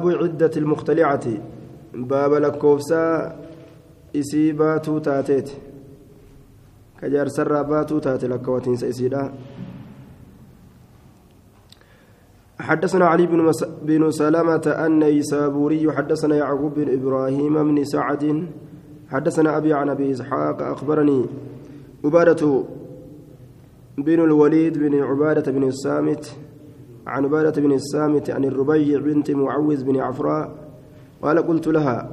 باب عدة المختلعة. باب لكوفسا إسيباتو تاتيت. كجار سرى باتو تاتي لكواتين سيسيدا حدثنا علي بن, مس... بن سلامة أن يسابوري حدثنا يعقوب بن إبراهيم بن سعد حدثنا أبي عن أبي إسحاق أخبرني عبادة بن الوليد بن عبادة بن الصامت عن عبادة بن الصامت عن الربيع بنت معوذ بن عفراء قال قلت لها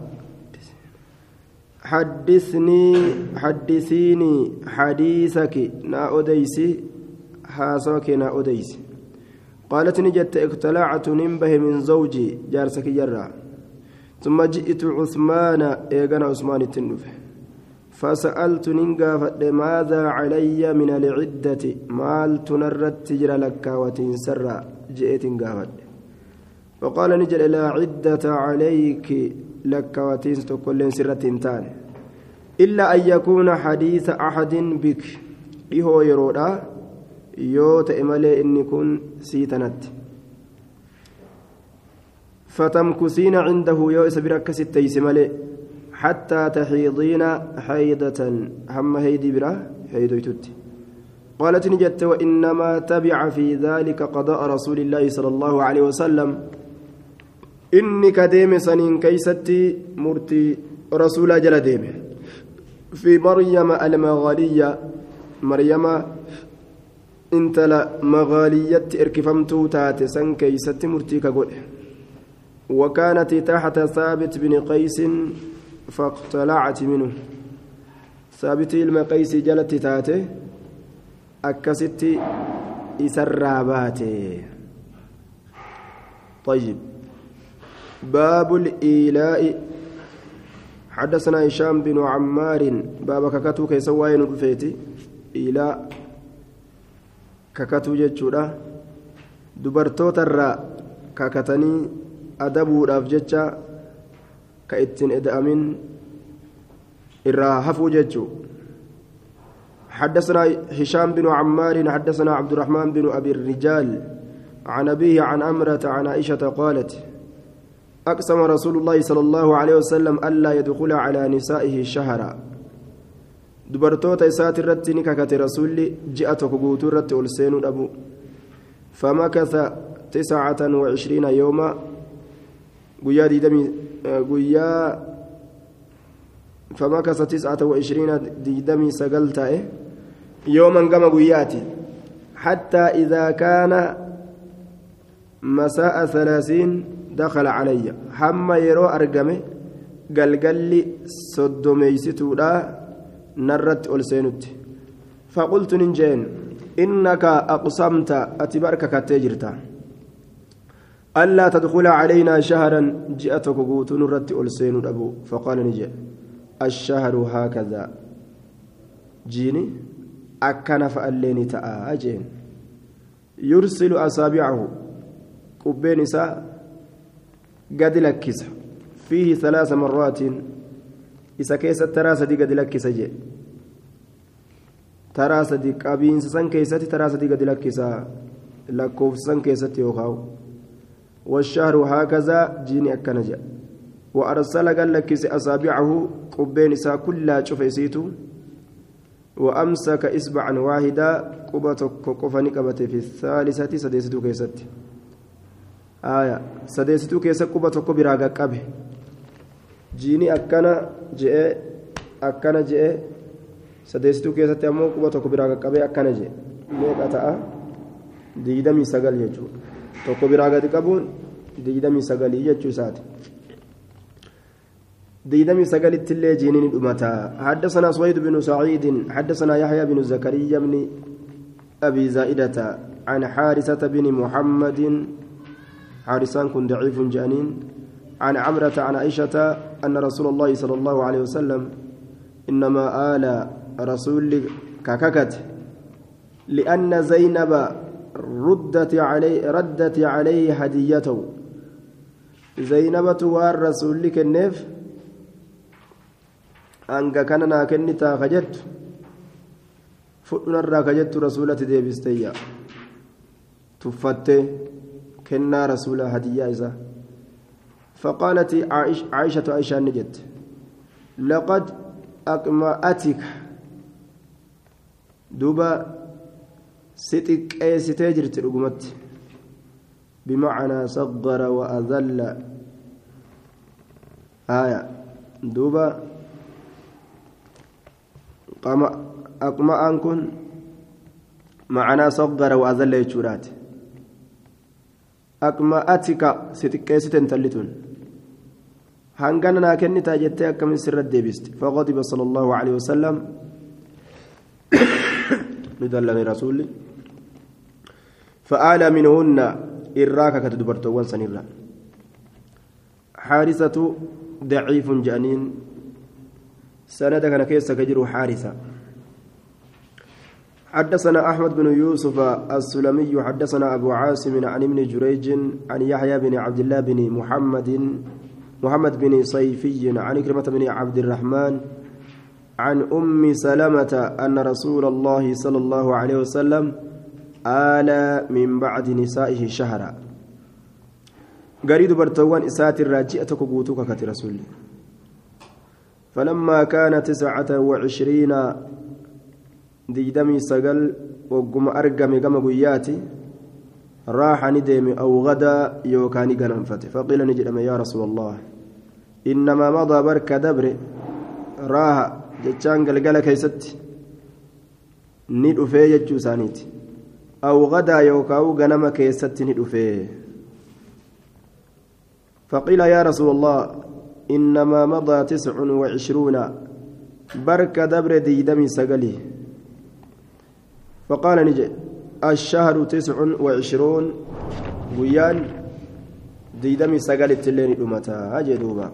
حدثني حدثيني حديثك نا أديسي حاسوك نا أديسي. قالت نجت اقتلعت ننبه من زوجي جارسك جرا ثم جئت عثمان ايغنا عثمان التنفه فسألت ننقافت ماذا علي من العدة؟ مال تنرت تجرى لك وتنسرى جئت قافت فقال نجل لا عدة عليك لك وتنس كل سرة تان إلا أن يكون حديث أحد بك. إهو يرودا. يوت إمالي إني كن سيتنت. فتمكثين عنده يوئس بركس التيس مالي حتى تحيضين حيضة. هم هيدي برا. هيدويتوتي قالت نجت وإنما تبع في ذلك قضاء رسول الله صلى الله عليه وسلم. إني كديم سنين كيستي مرتي رسول جل في مريم المغالية مريم انت لا مغالية اركفمتو تات سن كيستي مرتي كقول. وكانت تحت ثابت بن قيس فاقتلعت منه. ثابت المقيس جلت تاته. أكست إسرابات طيب باب الإيلاء حدثنا هشام بن عمار باب ككتو كيسواين الفيتي إيلاء ككتو جتشورا دبرتوتا الراء ككتني أدبوا جتشا ka ittiin eda'amin irraa hafuu jechuu حدثنا هشام بن عمار حدثنا عبد الرحمن بن أبي الرجال عن أبيه عن أمرة عن عائشة قالت أقسم رسول الله صلى الله عليه وسلم ألا يدخل على نسائه شهرا. دبرتوتا إسات الرت نككة رسول جاءت كبوت الرت ألسين أبو فمكث تسعة وعشرين يوما. guyyaa diidamii guyyaa famakasa tiscata waishiriina diidamii sagal ta'e yooman gama guyyaati حتى إذا كان مساء ثلاثين دخل علي. هم يرو أرقمه قلقل صدميستودا نرت ألسينت فقلت ننجين إنك أقسمت أتبارك كتجرتا ألا تدخل علينا شهرا جئتك قوت نرت ألسين أبو. فقال نجي الشهر هكذا. جيني؟ أكن فأليني تآجين. يرسل أصابعه. قبين نساء قد لكس. فيه ثلاث مرات. إذا كيس التراسة دي قد لكس جي. تراسة دي قابين سن كيستي تراسة دي قد لكس. لكوف سن كيستي يوخاو والشهر هكذا جيني أكنجا وأرسل قال لك أصابعه. قبين كلها شفيسيتو وأمسك إصبعا واحدا قبتك قفني قبت في الثالثة سديستو كيست آية. سديستو كيست قبتك براغا قبه. جيني أكنا جئ أكنا جئ. سديستو كيست أمو قبتك براغا قبه أكنا جئ. ميقا تأ. ديدمي سقل يجو. tokko biraa gadi qabuun digdamii sagalii jechuu isaati digdamii sagalitti illee jiiniin dhumata حدثنا سويد بن سعيد حدثنا يحيى بن زكريا بن أبي زائدة عن حارثة بن محمد. حارسان كن ضعيف جانين عن عمرة عن عائشة أن رسول الله صلى الله عليه وسلم إنما آل رسول كككت لأن زينب ردت عليه ردت عليه هديته. زينبة والرسول كنف أنك كان ناكنتا خجت فؤنا خجت رسولة ديبستيا تفت كنا رسول هدية إذا فقالت عائش عائشة عائشة نجت لقد أقمأتك دوبا ستك أي ستجر ترقمت بمعنى صغر وأذل آية دوبا قام أقمأ كن معنى صغر وأذل يجورات أقمأتك ستك أي ستن تلتون hangana naa kennitaa jettee akkamin sirra deebiste faqadiba sala allahu aleyhi wasalam ni dallame rasuli فآل منهن إراك كتدبرت وانسان إرا حارثة ضعيف جانين سند كيس كجر حارثة. حدثنا أحمد بن يوسف السلمي حدثنا أبو عاصم عن ابن جريج عن يحيى بن عبد الله بن محمد محمد بن صيفي عن كلمة بن عبد الرحمن عن أم سلمة أن رسول الله صلى الله عليه وسلم آل من بعد نسائه شهرا. قريد برتوان إسات الراجئة كبوتك كت رسول فلما كان تسعة وعشرين ديدمي سقل وقم أرقم قم قياتي راح ندم أو غدا يوكاني قننفته فقيل نجد يا رسول الله. إنما مضى برك دبر. راها جتشان قلقل كيست. ندفي جتشو أو غدا يوكاو غنم كيست ندفي فقيل يا رسول الله إنما مضى تسع وعشرون. برك دبر ديدمي سقلي. فقال نجي الشهر تسع وعشرون. ويان ديدمي سقلت اللين أمتا أجدوبا